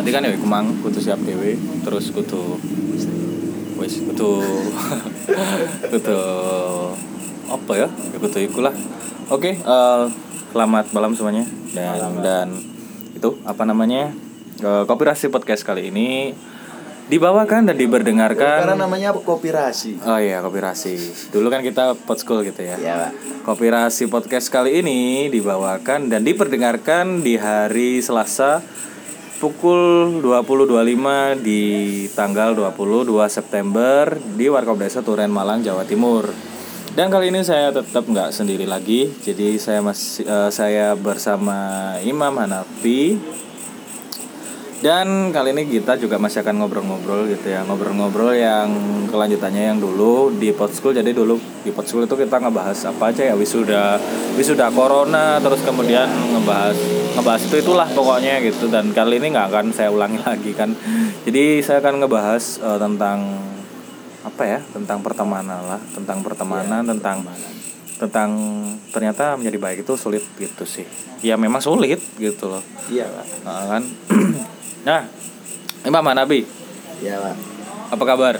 nanti kan ya iku mang kudu siap dhewe terus kudu wis kudu kudu apa ya ya kudu ikulah oke eh, selamat malam semuanya dan dan itu apa namanya eh, Kopirasi podcast kali ini dibawakan dan diberdengarkan Karena namanya kopirasi. Oh iya, Kopirasi. Dulu kan kita podschool gitu ya. Iya, Pak. Kopirasi podcast kali ini dibawakan dan diperdengarkan di hari Selasa pukul 20.25 di tanggal 22 September di Warkop Desa Turen Malang, Jawa Timur. Dan kali ini saya tetap nggak sendiri lagi, jadi saya masih eh, saya bersama Imam Hanafi dan kali ini kita juga masih akan ngobrol-ngobrol gitu ya. Ngobrol-ngobrol yang kelanjutannya yang dulu di Podschool Jadi dulu di Podschool itu kita ngebahas apa aja ya? Wisuda wisuda corona Terus kemudian ngebahas ngebahas itu itulah pokoknya gitu. Dan kali ini nggak akan saya ulangi lagi kan. Jadi saya akan ngebahas eh, tentang apa ya? Tentang pertemanan lah. Tentang pertemanan tentang tentang ternyata menjadi baik itu sulit gitu sih. Ya memang sulit gitu loh. Iya. Nah, kan nah Imam Nabi Iya, Pak. apa kabar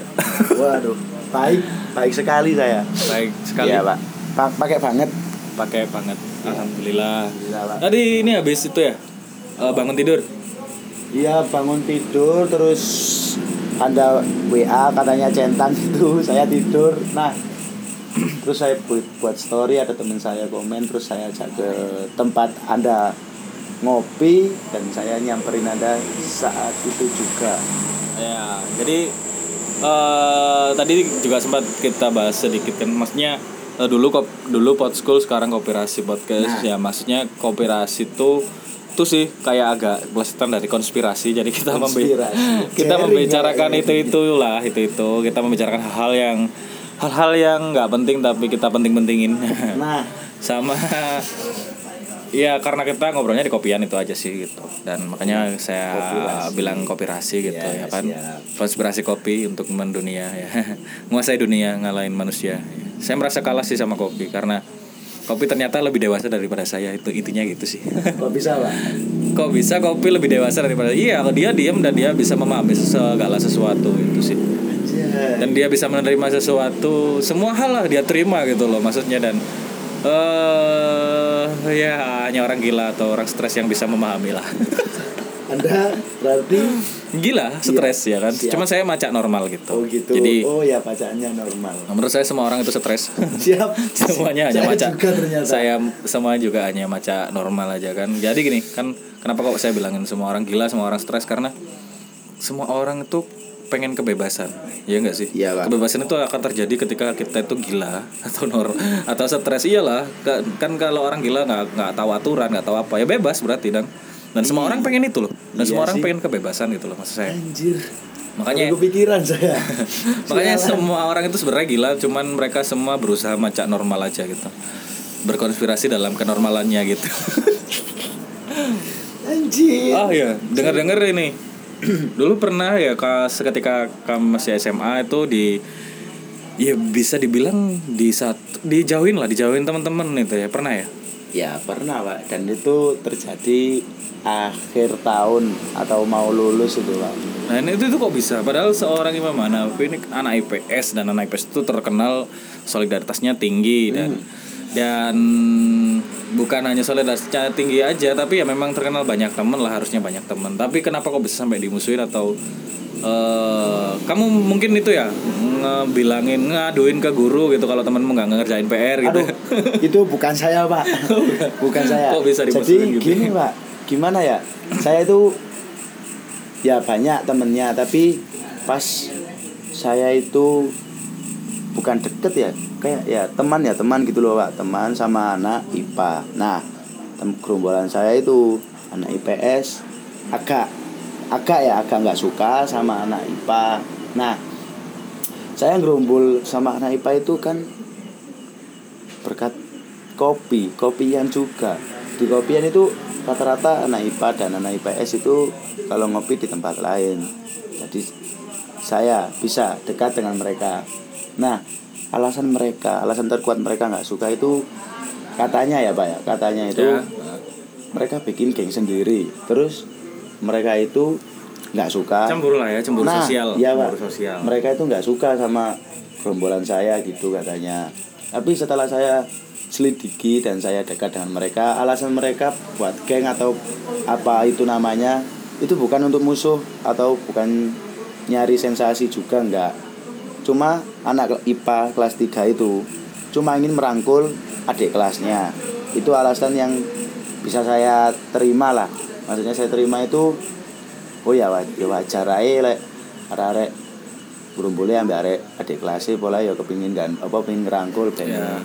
Waduh, baik, baik sekali saya. baik sekali Iya, Pak. Pa- pakai banget. pakai banget alhamdulillah Alhamdulillah, Pak. tadi ini habis itu ya eh, bangun tidur Iya, bangun tidur terus ada WA katanya centang itu, saya tidur. Nah, terus saya buat, buat story ada teman saya komen terus saya ajak ke tempat Anda ngopi dan saya nyamperin Anda saat itu juga. ya jadi eh tadi juga sempat kita bahas sedikit kan maksudnya eh, dulu kop dulu pod school sekarang koperasi podcast Nah. ya maksudnya koperasi itu itu sih kayak agak belasan dari konspirasi jadi kita membe- Konspirasi. kita membicarakan ya. itu itulah itu itu kita membicarakan hal-hal yang hal-hal yang nggak penting tapi kita penting-pentingin Nah, sama Iya karena kita ngobrolnya di kopian itu aja sih gitu. Dan makanya saya Kopirasi. bilang kopirasi gitu Ya, ya kan. siap. konspirasi kopi untuk mendunia ya. Menguasai dunia ngalahin manusia. Saya merasa kalah sih sama kopi karena kopi ternyata lebih dewasa daripada saya. Itu intinya gitu sih. Kok bisa, Pak? kok bisa kopi lebih dewasa daripada iya kalau dia diam dan dia bisa memahami segala sesuatu itu sih. Dan dia bisa menerima sesuatu semua hal lah dia terima gitu loh maksudnya. Dan eh ya hanya orang gila atau orang stres yang bisa memahami lah Anda berarti gila stres ya kan Siap. cuma saya macak normal gitu, oh gitu. jadi oh ya bacaannya normal. menurut saya semua orang itu stres Siap. semuanya hanya Saya macak juga ternyata. saya semua juga hanya macak normal aja kan jadi gini kan kenapa kok saya bilangin semua orang gila semua orang stres karena semua orang itu pengen kebebasan ya enggak sih Iya, Pak. kebebasan itu akan terjadi ketika kita itu gila atau nor atau stres iyalah Ka- kan kalau orang gila nggak nggak tahu aturan nggak tahu apa ya bebas berarti dan dan semua orang pengen itu loh dan Iya semua orang sih. pengen kebebasan gitu loh maksud saya Anjir. makanya Baru kepikiran saya. makanya Sialan. semua orang itu sebenarnya gila cuman mereka semua berusaha macak normal aja gitu berkonspirasi dalam kenormalannya gitu Anjir. oh iya dengar dengar ini dulu pernah ya kas ketika kamu masih SMA itu di ya bisa dibilang di saat dijauhin lah dijauhin teman-teman itu ya. Pernah ya? Ya pernah pak. Dan itu terjadi akhir tahun atau mau lulus itu pak. Nah ini itu, itu kok bisa? Padahal seorang Imam Hanafi ini anak IPS Dan anak IPS itu terkenal solidaritasnya tinggi Dan dan bukan hanya solidaritasnya tinggi aja Tapi ya memang terkenal banyak temen lah harusnya banyak temen Tapi kenapa kok bisa sampai dimusuhin atau eh Kamu mungkin itu ya Ngebilangin, ngaduin ke guru gitu Kalau temenmu nggak ngerjain PR gitu Aduh itu bukan saya pak. bukan saya. Kok bisa Jadi gitu? gini pak, gimana ya? Saya itu ya banyak temennya tapi pas saya itu bukan deket ya kayak ya teman ya teman gitu loh pak. Teman sama anak IPA nah gerombolan saya itu anak IPS agak agak ya agak nggak suka sama anak IPA nah saya gerombol sama anak IPA itu kan berkat kopi kopian juga. Di kopian itu rata-rata anak IPA dan anak IPS itu kalau ngopi di tempat lain. Jadi saya bisa dekat dengan mereka nah alasan mereka alasan terkuat mereka nggak suka itu katanya ya pak ya katanya itu Ya. mereka bikin geng sendiri terus mereka itu nggak suka cemburu lah ya cemburu Nah, sosial iya, Pak. cemburu sosial mereka itu nggak suka sama gerombolan saya gitu katanya tapi setelah saya selidiki dan saya dekat dengan mereka alasan mereka buat geng atau apa itu namanya itu bukan untuk musuh atau bukan nyari sensasi juga nggak cuma anak IPA kelas 3 itu cuma ingin merangkul adik kelasnya. Itu alasan yang bisa saya terima lah. Maksudnya saya terima itu oh ya ya wajar aja lek arek-arek burung boleh ambil arek adik kelas pola ya kepingin dan apa pengen ngerangkul ben ya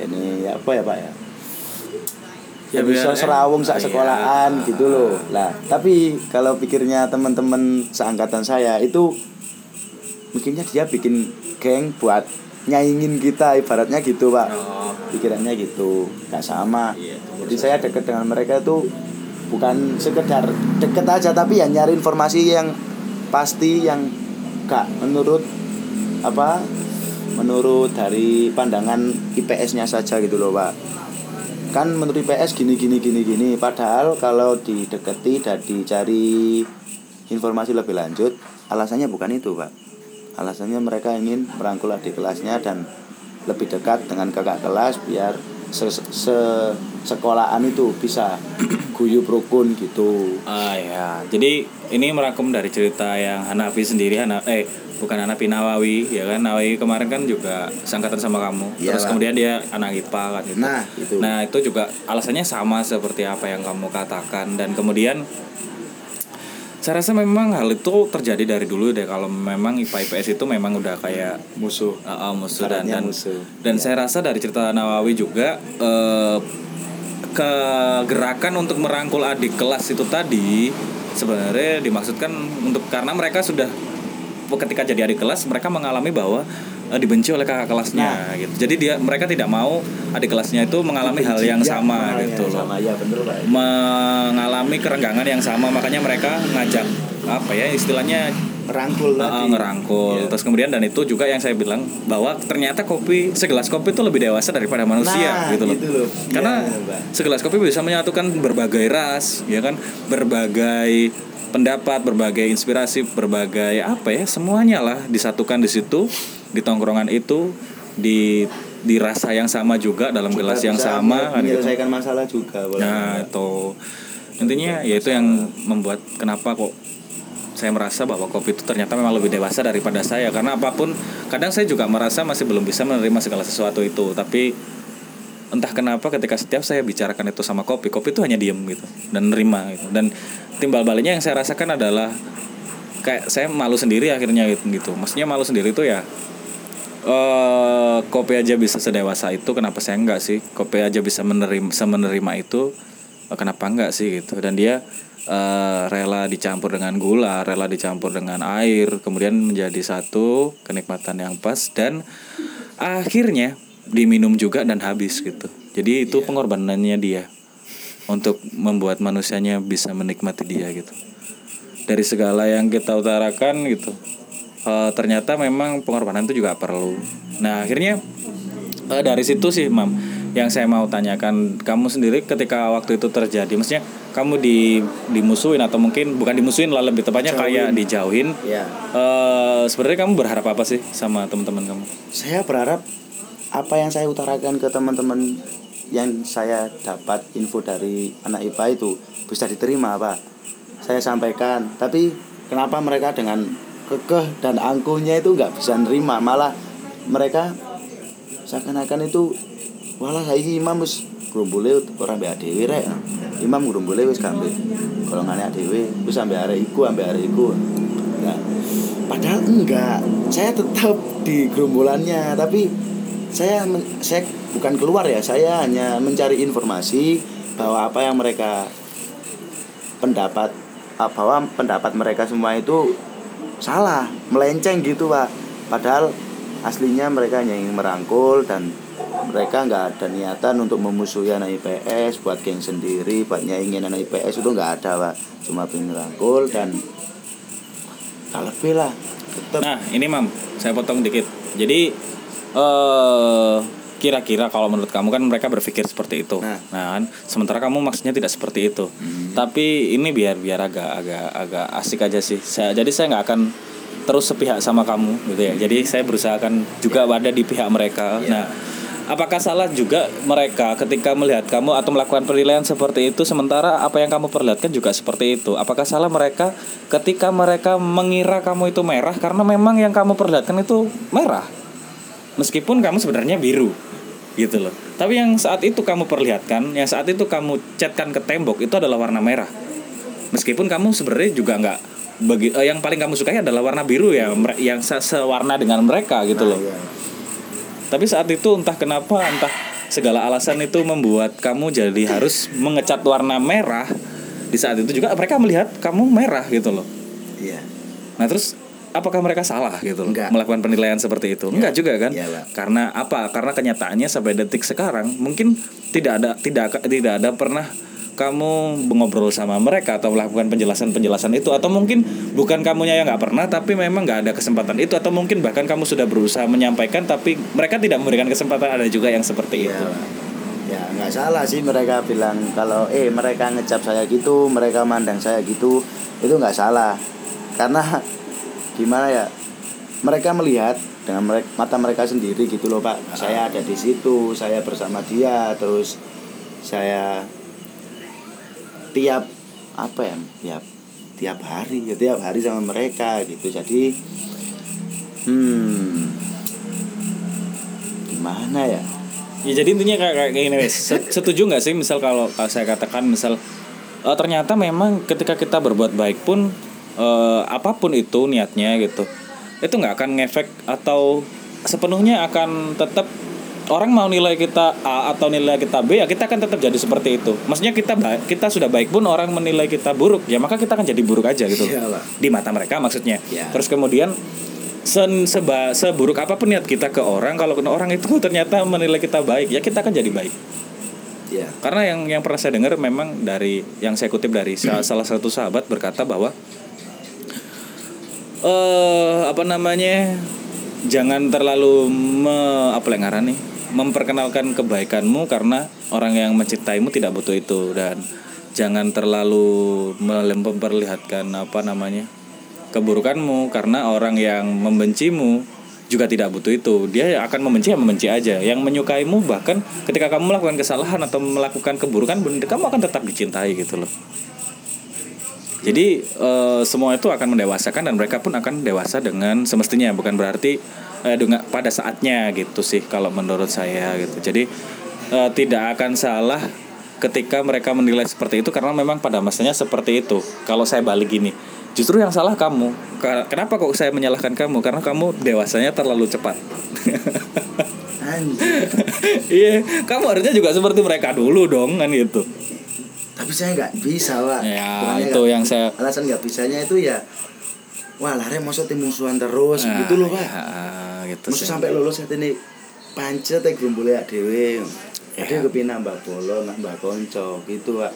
ini ya apa ya pak ya? Ya, ya bisa serawung sak Iya. sekolahan gitu loh. Lah tapi kalau pikirnya teman-teman seangkatan saya itu mungkinnya dia bikin geng buat nyaingin kita ibaratnya gitu pak. Oh. Pikirannya gitu. Nggak sama. Iya, jadi saya dekat dengan mereka itu bukan sekedar deket aja tapi ya nyari informasi yang pasti yang gak menurut apa menurut dari pandangan IPS-nya saja gitu loh pak. Kan menurut IPS gini gini gini gini. Padahal kalau dideketi dan dicari informasi lebih lanjut alasannya bukan itu pak alasannya mereka ingin merangkul adik kelasnya dan lebih dekat dengan kakak kelas biar se, se- sekolahan itu bisa guyup rukun gitu. Ah ya, jadi ini merangkum dari cerita yang Hanafi sendiri, Hana, eh bukan Hanafi Nawawi ya kan? Nawawi kemarin kan juga sangkatan sama kamu, Iya, terus kemudian dia anak IPA kan gitu. Nah, itu. Nah itu juga alasannya sama seperti apa yang kamu katakan. Dan kemudian saya rasa memang hal itu terjadi dari dulu deh kalau memang IPA IPS itu memang udah kayak musuh uh, uh, musuh dan dan, musuh. dan saya rasa dari cerita Nawawi juga eh, kegerakan untuk merangkul adik kelas itu tadi sebenarnya dimaksudkan untuk karena mereka sudah ketika jadi adik kelas mereka mengalami bahwa eh, dibenci oleh kakak kelasnya gitu. Jadi dia mereka tidak mau adik kelasnya itu mengalami hal yang Ya, sama hal yang gitu loh. sama ya bener pak Mengalami kerenggangan yang sama makanya mereka ngajak apa ya istilahnya rangkul Uh, tadi ngerangkul Iya. terus kemudian dan itu juga yang saya bilang bahwa ternyata kopi segelas kopi itu lebih dewasa daripada manusia Nah, gitu loh gitu loh. karena Iya, Mbak. segelas kopi bisa menyatukan berbagai ras ya kan berbagai pendapat berbagai inspirasi berbagai apa ya semuanya lah disatukan di situ di tongkrongan itu di di rasa yang sama juga dalam Kita gelas yang sama kan gitu. menyelesaikan masalah juga. Nah itu intinya ya itu yang membuat kenapa kok saya merasa bahwa kopi itu ternyata memang lebih dewasa daripada saya karena apa pun kadang saya juga merasa masih belum bisa menerima segala sesuatu itu tapi entah kenapa ketika setiap saya bicarakan itu sama kopi kopi itu hanya diem gitu dan nerima gitu dan timbal baliknya yang saya rasakan adalah kayak saya malu sendiri akhirnya gitu, gitu. maksudnya malu sendiri itu ya eh kopi aja bisa sedewasa itu kenapa saya enggak sih? Kopi aja bisa menerima menerima itu eh, kenapa enggak sih gitu. Dan dia eh, rela dicampur dengan gula rela dicampur dengan air kemudian menjadi satu kenikmatan yang pas dan akhirnya diminum juga dan habis gitu. Jadi itu pengorbanannya dia untuk membuat manusianya bisa menikmati dia gitu. Dari segala yang kita utarakan gitu eh, ternyata memang pengorbanan itu juga perlu. Nah akhirnya eh, dari situ sih mam yang saya mau tanyakan kamu sendiri ketika waktu itu terjadi maksudnya kamu di dimusuhin atau mungkin bukan dimusuhin lah lebih tepatnya kayak dijauhin ya eh sebenarnya kamu berharap apa sih sama teman-teman kamu? Saya berharap apa yang saya utarakan ke teman-teman yang saya dapat info dari anak IPA itu bisa diterima pak. Saya sampaikan. Tapi kenapa mereka dengan kekeh dan angkuhnya itu nggak bisa nerima. Malah mereka seakan-akan itu walah saya imam wis grumbule orang mbek dhewe rek. Imam grumbule wis gambe golongane dhewe wis sampe arek iku sampe arek iku. Nah, padahal enggak. Saya tetap di gerombolannya tapi saya saya bukan keluar ya saya hanya mencari informasi bahwa apa yang mereka pendapat ah, bahwa pendapat mereka semua itu salah melenceng gitu pak. Padahal aslinya mereka hanya ingin merangkul dan mereka nggak ada niatan untuk memusuhi anak IPS buat geng sendiri buat nyaingin anak IPS itu nggak ada pak. Cuma pengen merangkul dan tak lebih lah tetap Nah, ini Mam, saya potong dikit. Jadi eh kira-kira kalau menurut kamu kan mereka berpikir seperti itu. Nah. nah, kan? Sementara kamu maksudnya tidak seperti itu. Tapi ini biar biar agak agak agak asik aja sih. Saya jadi saya nggak akan terus sepihak sama kamu gitu ya. Jadi saya berusaha akan juga ada di pihak mereka. Nah apakah salah juga mereka ketika melihat kamu atau melakukan penilaian seperti itu sementara apa yang kamu perlihatkan juga seperti itu? Apakah salah mereka ketika mereka mengira kamu itu merah? Karena memang yang kamu perlihatkan itu merah meskipun kamu sebenarnya biru gitu loh tapi yang saat itu kamu perlihatkan yang saat itu kamu catkan ke tembok itu adalah warna merah meskipun kamu sebenarnya juga nggak bagi eh, yang paling kamu sukai adalah warna biru ya yang se- sewarna dengan mereka gitu loh Iya. tapi saat itu entah kenapa entah segala alasan itu membuat kamu jadi harus mengecat warna merah di saat itu juga mereka melihat kamu merah gitu loh Iya. Nah terus apakah mereka salah gitu Enggak. melakukan penilaian seperti itu? Enggak juga kan? Iya, Pak. Karena apa? Karena kenyataannya sampai detik sekarang mungkin tidak ada tidak tidak ada pernah kamu ngobrol sama mereka atau melakukan penjelasan-penjelasan itu atau mungkin bukan kamunya yang nggak pernah tapi memang nggak ada kesempatan itu atau mungkin bahkan kamu sudah berusaha menyampaikan tapi mereka tidak memberikan kesempatan ada juga yang seperti Iya, itu. Ya nggak salah sih mereka bilang kalau eh mereka ngecap saya gitu, mereka mandang saya gitu, itu nggak salah. Karena gimana ya? Mereka melihat dengan mereka, mata mereka sendiri gitu loh pak. Saya ada di situ, saya bersama dia, terus saya tiap apa ya? Tiap tiap hari, ya tiap hari sama mereka gitu. Jadi hmm gimana ya? Ya jadi intinya kayak kayak gini wes. Se- Setuju nggak sih misal kalau saya katakan misal eh, ternyata memang ketika kita berbuat baik pun eh, apa pun itu niatnya gitu. Itu nggak akan ngefek atau sepenuhnya akan tetap orang mau nilai kita A atau nilai kita B ya kita akan tetap jadi seperti itu. Maksudnya kita baik, kita sudah baik pun orang menilai kita buruk ya maka kita akan jadi buruk aja gitu. Pak. Di mata mereka maksudnya. Ya. Terus kemudian sen seba, seburuk apa pun niat kita ke orang kalau orang itu ternyata menilai kita baik ya kita akan jadi baik Ya. karena yang yang pernah saya dengar memang dari yang saya kutip dari sa- salah satu sahabat berkata bahwa eh apa namanya? Jangan terlalu me, apa yang nih? Memperkenalkan kebaikanmu karena orang yang mencintaimu tidak butuh itu. Dan jangan terlalu memperlihatkan apa namanya? Keburukanmu karena orang yang membencimu juga tidak butuh itu. Dia akan membenci ya membenci aja. Yang menyukaimu bahkan ketika kamu melakukan kesalahan atau melakukan keburukan bener kamu akan tetap dicintai gitu loh jadi eh, semua itu akan mendewasakan dan mereka pun akan dewasa dengan semestinya. Bukan berarti eh, dengan pada saatnya gitu sih kalau menurut saya gitu. Jadi eh, tidak akan salah ketika mereka menilai seperti itu karena memang pada masanya seperti itu. Kalau saya balik gini justru yang salah kamu. Ka- kenapa kok saya menyalahkan kamu? Karena kamu dewasanya terlalu cepat. Iya kamu harusnya juga seperti mereka dulu dong kan gitu Tapi saya nggak bisa pak. Ya, Pokoknya itu nggak- yang saya- alasan nggak bisanya itu ya. Wah lari mau tim musuhan terus gitu loh pak. Ah, gitu sih. sampai lulus saat ini pancet ya gerumbule dewe. Ya. Ada kepina mbak bolo, mbak konco gitu pak.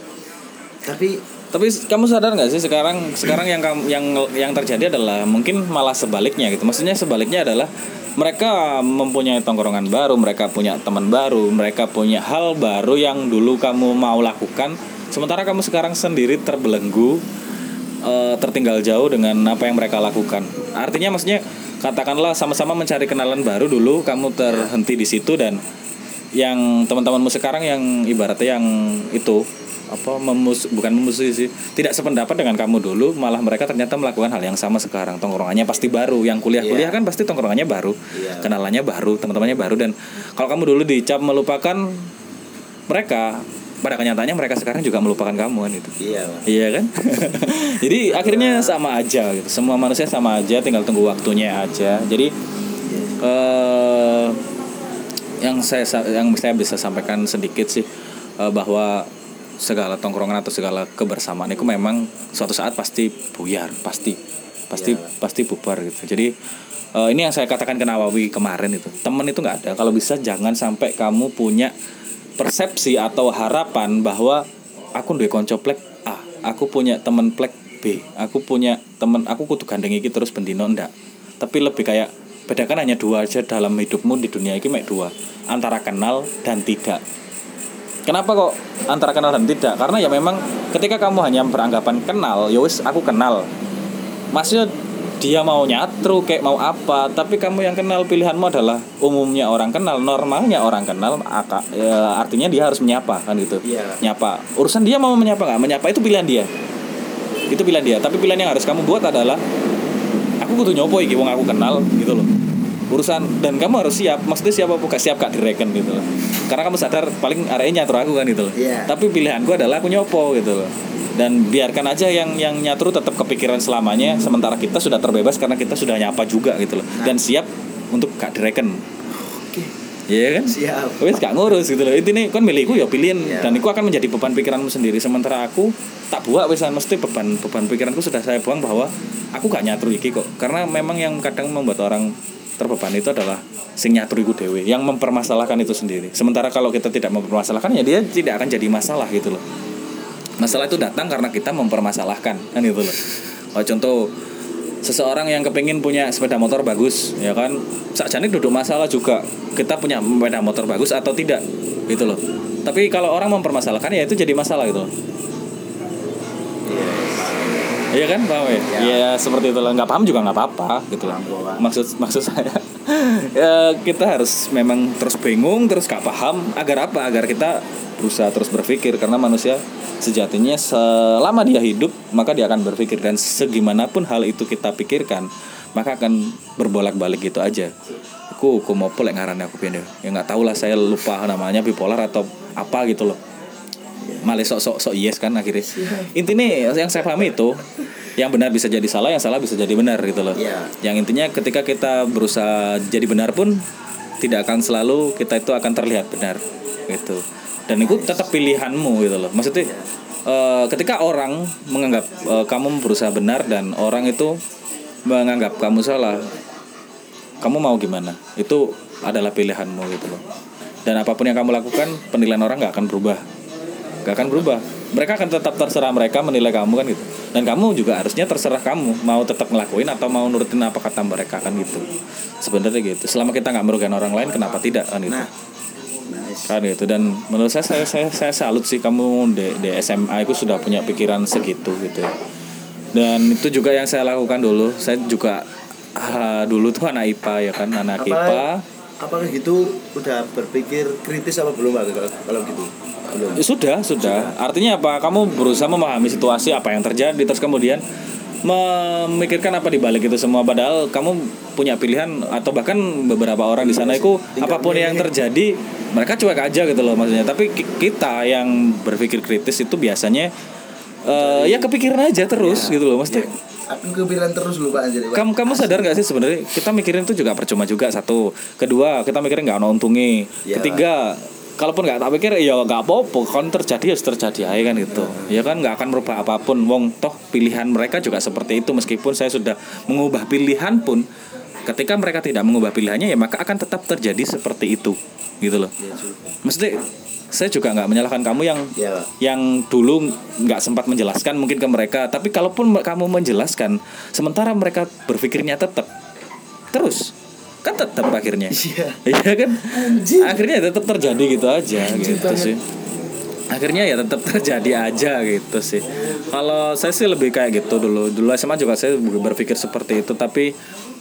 Tapi Tapi kamu sadar nggak sih sekarang sekarang yang yang yang terjadi adalah mungkin malah sebaliknya gitu. Maksudnya sebaliknya adalah mereka mempunyai tongkrongan baru, mereka punya teman baru, mereka punya hal baru yang dulu kamu mau lakukan, sementara kamu sekarang sendiri terbelenggu, eh, tertinggal jauh dengan apa yang mereka lakukan. Artinya maksudnya katakanlah sama-sama mencari kenalan baru dulu, kamu terhenti di situ dan yang teman-temanmu sekarang yang ibaratnya yang itu apa memus bukan memusuhi sih tidak sependapat dengan kamu dulu malah mereka ternyata melakukan hal yang sama sekarang tongkrongannya pasti baru yang kuliah-kuliah Iya. kan pasti tongkrongannya baru Iya. kenalannya baru teman-temannya baru dan kalau kamu dulu dicap melupakan mereka pada kenyataannya mereka sekarang juga melupakan kamu kan itu iya pak. Iya kan? Jadi akhirnya sama aja gitu. Semua manusia sama aja, tinggal tunggu waktunya aja. Jadi eh yang saya sa- yang saya bisa sampaikan sedikit sih eh, bahwa segala tongkrongan atau segala kebersamaan itu memang suatu saat pasti buyar, pasti pasti Iya. pasti bubar gitu. Jadi eh, ini yang saya katakan ke Nawawi kemarin itu. Temen itu nggak ada. Kalau bisa jangan sampai kamu punya persepsi atau harapan bahwa aku duwe konco plek A, aku punya temen plek B, aku punya temen aku kudu gandeng iki terus bendino ndak. Tapi lebih kayak bedakan hanya dua aja dalam hidupmu di dunia ini mek dua antara kenal dan tidak Kenapa kok antara kenal dan tidak? Karena ya memang ketika kamu hanya beranggapan kenal, ya wis aku kenal. Maksudnya dia mau nyatru kayak mau apa, tapi kamu yang kenal pilihanmu adalah umumnya orang kenal, normalnya orang kenal, aka- ya, artinya dia harus menyapa kan gitu. Iya. Nyapa. Urusan dia mau menyapa nggak? Menyapa itu pilihan dia. Itu pilihan dia. Tapi pilihan yang harus kamu buat adalah aku butuh nyopo iki wong aku kenal gitu loh urusan dan kamu harus siap maksudnya siapa bukan siap kak direken gitu loh karena kamu sadar paling areanya nyatur aku kan gitu loh Iya. tapi pilihanku adalah aku nyopo gitu loh dan biarkan aja yang yang nyatru tetap kepikiran selamanya sementara kita sudah terbebas karena kita sudah nyapa juga gitu loh dan siap untuk kak direken Iya kan? Siap. Wes gak ngurus gitu loh. Intinya kan milikku ya pilihin Iya. dan itu akan menjadi beban pikiranmu sendiri. Sementara aku tak buat wes mesti beban beban pikiranku sudah saya buang bahwa aku gak nyatru iki kok. Karena memang yang kadang membuat orang terbeban itu adalah sing nyatru dewe yang mempermasalahkan itu sendiri. Sementara kalau kita tidak mempermasalahkan ya dia tidak akan jadi masalah gitu loh. Masalah itu datang karena kita mempermasalahkan kan itu loh. Oh, contoh seseorang yang kepingin punya sepeda motor bagus ya kan sakjane duduk masalah juga kita punya sepeda motor bagus atau tidak gitu loh tapi kalau orang mempermasalahkan ya itu jadi masalah gitu loh Iya kan paham ya? Iya seperti itu lah nggak paham juga nggak apa-apa gitu Pak. Maksud maksud saya ya kita harus memang terus bingung terus gak paham agar apa? Agar kita berusaha terus berpikir karena manusia sejatinya selama dia hidup maka dia akan berpikir dan segimanapun hal itu kita pikirkan maka akan berbolak-balik gitu aja. Aku aku mau pelek ngarannya aku pian ya. Ya nggak tahu lah saya lupa namanya bipolar atau apa gitu loh malah sok sok sok yes kan akhirnya. Intinya yang saya pahami itu yang benar bisa jadi salah yang salah bisa jadi benar gitu loh. Iya. yang intinya ketika kita berusaha jadi benar pun tidak akan selalu kita itu akan terlihat benar gitu. Dan itu tetap pilihanmu gitu loh. Maksudnya eh, ketika orang menganggap eh, kamu berusaha benar dan orang itu menganggap kamu salah kamu mau gimana? Itu adalah pilihanmu gitu loh. Dan apa pun yang kamu lakukan penilaian orang nggak akan berubah nggak akan berubah. Mereka akan tetap terserah mereka menilai kamu kan gitu. Dan kamu juga harusnya terserah kamu mau tetap ngelakuin atau mau nurutin apa kata mereka kan gitu. Sebenarnya gitu. Selama kita nggak merugikan orang lain kenapa tidak kan gitu? Nah. Nice. kan gitu. Dan menurut saya saya saya, saya salut sih kamu di, di SMA itu sudah punya pikiran segitu gitu ya. dan itu juga yang saya lakukan dulu. Saya juga ah, dulu tuh anak IPA ya kan anak IPA Apakah, gitu udah berpikir kritis apa belum kalau, kalau gitu? Belum. Ya, sudah sudah. Artinya apa? Kamu berusaha memahami situasi apa yang terjadi terus kemudian memikirkan apa di balik itu semua. Padahal kamu punya pilihan atau bahkan beberapa orang di sana itu apa pun yang terjadi mereka cuek aja gitu loh maksudnya. Tapi ki- kita yang berpikir kritis itu biasanya eh, ya kepikiran aja terus gitu loh. Maksudnya Aku kepikiran terus lu Pak anjir. Pak. kamu kamu sadar nggak sih sebenarnya kita mikirin itu juga percuma juga satu. Kedua kita mikirin nggak Iya. ketiga kalaupun nggak tak pikir ya nggak apa-apa. Kan terjadi harus terjadi aja kan gitu. Ya kan nggak akan merubah apa pun. Wong toh pilihan mereka juga seperti itu. Meskipun saya sudah mengubah pilihan pun ketika mereka tidak mengubah pilihannya ya maka akan tetap terjadi seperti itu. Gitu loh. Iya, mesti saya juga nggak menyalahkan kamu yang Pak. yang dulu nggak sempat menjelaskan mungkin ke mereka. Tapi kalaupun kamu menjelaskan sementara mereka berpikirnya tetap terus. Kan tetap akhirnya. Iya. iya kan? Akhirnya ya tetap terjadi gitu aja gitu sih. Akhirnya ya tetap terjadi aja gitu sih. Kalau saya sih lebih kayak gitu dulu. Dulu SMA juga saya berpikir seperti itu. Tapi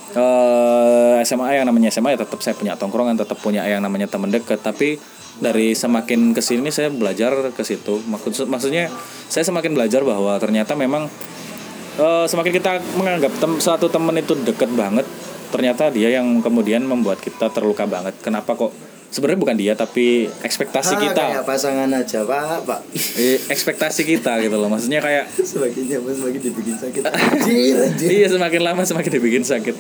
eh SMA yang namanya SMA ya tetap saya punya tongkrongan tetap punya yang namanya teman dekat tapi dari semakin ke sini saya belajar ke situ maksud maksudnya saya semakin belajar bahwa ternyata memang eh, semakin kita menganggap tem suatu teman itu deket banget ternyata dia yang kemudian membuat kita terluka banget kenapa kok sebenarnya bukan dia tapi ekspektasi Ah, kita kayak pasangan aja Pak, Pak. Eh, ekspektasi kita gitu loh maksudnya kayak Semakin nyaman semakin dibikin sakit. Anjir, anjir. iya semakin lama semakin dibikin sakit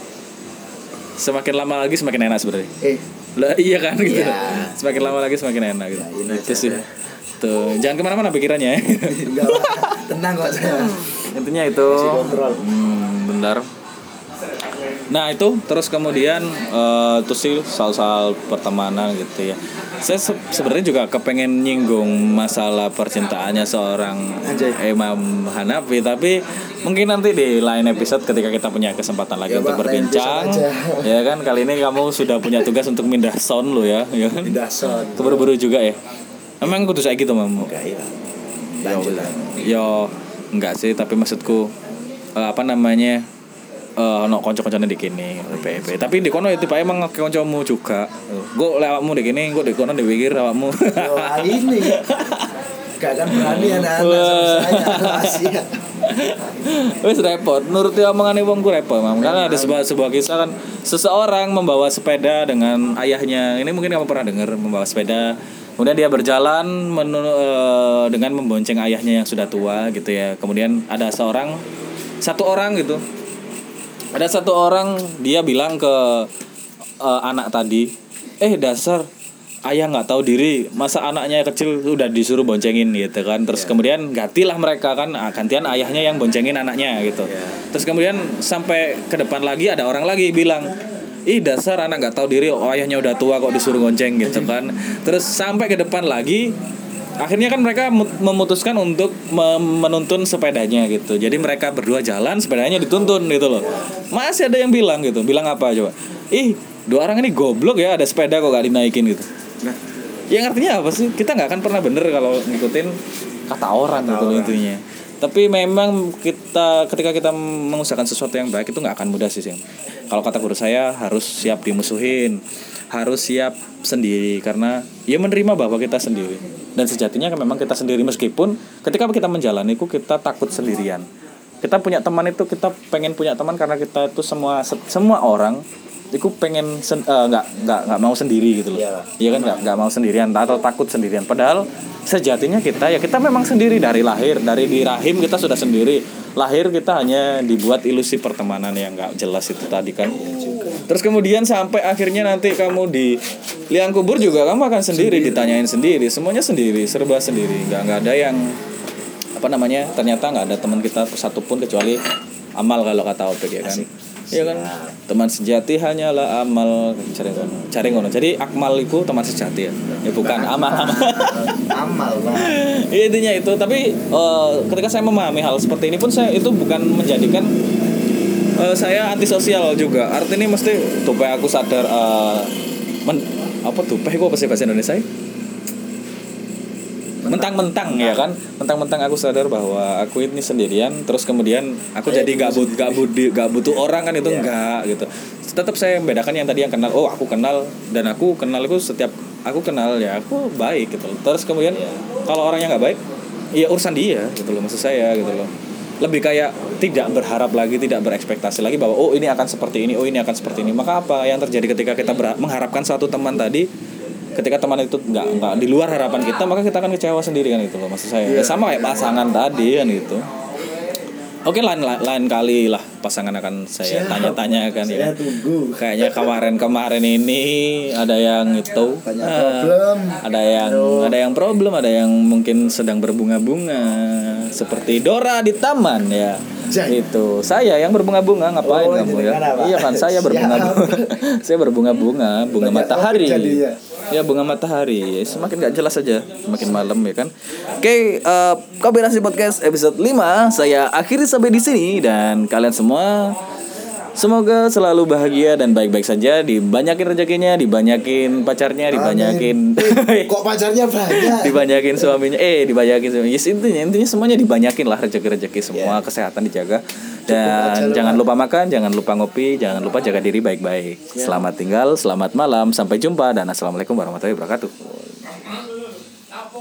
semakin lama lagi semakin enak sebenarnya. Eh, lah iya kan gitu. Iya. semakin lama lagi semakin enak gitu. Ya, ini itu aja sih. Tuh jangan ke mana-mana pikirannya ya. Tenang kok saya. intinya itu. Hmm, benar Nah itu terus kemudian eh itu sih soal-soal pertemanan gitu ya. Saya se- sebenarnya juga kepengen nyinggung masalah percintaannya seorang Anjay. Imam Hanafi tapi mungkin nanti di lain episode ketika kita punya kesempatan lagi Ya, untuk berbincang ya kan kali ini kamu sudah punya tugas untuk mindah sound lo ya ya kan Pindah sound. keburu-buru juga ya emang kudu saya gitu mamu Enggak ya. Lanjut lah. yo enggak sih tapi maksudku eh, apa namanya eh no konco-koncone di kini PEP tapi di kono itu pak emang koncomu juga gue lewatmu di kini gue di kono di pikir awakmu Wah ini Gak akan berani anak-anak sama Wes repot, nuruti omongan wong ku repot, Mam. Karena ada sebuah sebuah kisah kan seseorang membawa sepeda dengan ayahnya. Ini mungkin kamu pernah dengar membawa sepeda. Kemudian dia berjalan menu- eh, dengan membonceng ayahnya yang sudah tua gitu ya. Kemudian ada seorang satu orang gitu. Ada satu orang dia bilang ke eh, anak tadi, "Eh, dasar ayah nggak tahu diri masa anaknya kecil udah disuruh boncengin gitu kan. Terus kemudian gantilah mereka kan ah, gantian ayahnya yang boncengin anaknya gitu. Terus kemudian sampai ke depan lagi ada orang lagi bilang ih dasar anak nggak tahu diri oh, ayahnya udah tua kok disuruh gonceng gitu kan. Terus sampai ke depan lagi akhirnya kan mereka mu- memutuskan untuk me- menuntun sepedanya gitu. Jadi mereka berdua jalan sepedanya dituntun gitu loh. Masih ada yang bilang gitu. Bilang apa coba? Ih dua orang ini goblok ya ada sepeda kok gak dinaikin gitu. Nah, yang artinya apa sih? Kita nggak akan pernah bener kalau ngikutin kata orang gitu loh intinya. Tapi memang kita ketika kita mengusahakan sesuatu yang baik itu nggak akan mudah sih Sim. kalau kata guru saya harus siap dimusuhin harus siap sendiri karena ya menerima bahwa kita sendiri. Dan sejatinya kan memang kita sendiri meskipun ketika kita menjalani itu kita takut sendirian. Kita punya teman itu kita pengen punya teman karena kita itu semua semua orang itu pengen sen- eh, nggak nggak nggak mau sendiri gitu loh Iya. Iya kan nggak nggak mau sendirian atau takut sendirian. Padahal sejatinya kita ya kita memang sendiri dari lahir dari di rahim kita sudah sendiri. Lahir kita hanya dibuat ilusi pertemanan yang nggak jelas itu tadi kan. Terus kemudian sampai akhirnya nanti kamu di liang kubur juga kamu akan sendiri, ditanyain sendiri, semuanya sendiri, serba sendiri. nggak nggak ada yang apa namanya ternyata nggak ada teman kita satupun kecuali amal kalau kata Opek ya kan. Iya kan teman sejati hanyalah amal cari ngono. Cari ngono. Jadi akmal itu teman sejati ya. Ya bukan amal amal. amal Pak. Iya intinya itu. Tapi eh, ketika saya memahami hal seperti ini pun saya itu bukan menjadikan eh, saya antisosial juga. Artinya mesti supaya aku sadar eh, men, apa tuh? Apa sih bahasa Indonesia? Mentang-mentang. Ya kan? Mentang-mentang aku sadar bahwa aku ini sendirian terus kemudian aku jadi gak but gak butuh orang kan itu enggak gitu. Tetap saya membedakan yang tadi yang kenal oh aku kenal dan aku kenal itu setiap aku kenal ya aku baik gitu loh. terus kemudian kalau orangnya nggak baik ya urusan dia gitu loh maksud saya gitu loh. Lebih kayak tidak berharap lagi tidak berekspektasi lagi bahwa oh ini akan seperti ini oh ini akan seperti ini. Maka apa yang terjadi ketika kita berha- mengharapkan suatu teman tadi ketika teman itu nggak nggak di luar harapan kita maka kita akan kecewa sendiri kan itu loh maksud saya. Ya, sama kayak pasangan tadi kan gitu. Oke lain lain kali lah pasangan akan saya tanya-tanya kan ya. Tunggu. kayaknya kemarin-kemarin ini ada yang itu Banyak problem. ada yang ada yang problem ada yang mungkin sedang berbunga-bunga. Seperti Dora di taman ya. Jai. itu saya yang berbunga-bunga ngapain Oh, kamu ya? apa? iya kan saya berbunga-bunga. Saya berbunga-bunga bunga Banyak matahari. Ya bunga matahari. Semakin nggak jelas saja semakin malam ya kan? Oke eh kombinasi podcast episode 5 saya akhiri sampai di sini dan kalian semua Semoga selalu bahagia dan baik-baik saja. Dibanyakin rezekinya, dibanyakin pacarnya, dibanyakin Eh, Kok pacarnya banyak? dibanyakin suaminya. Eh dibanyakin suaminya. Yes, intinya intinya semuanya dibanyakin lah rezeki rezeki semua. Ya. kesehatan dijaga. aja dan jangan lupa makan jangan lupa ngopi jangan lupa jaga diri baik-baik. Ya. selamat tinggal selamat malam sampai jumpa dan assalamualaikum warahmatullahi wabarakatuh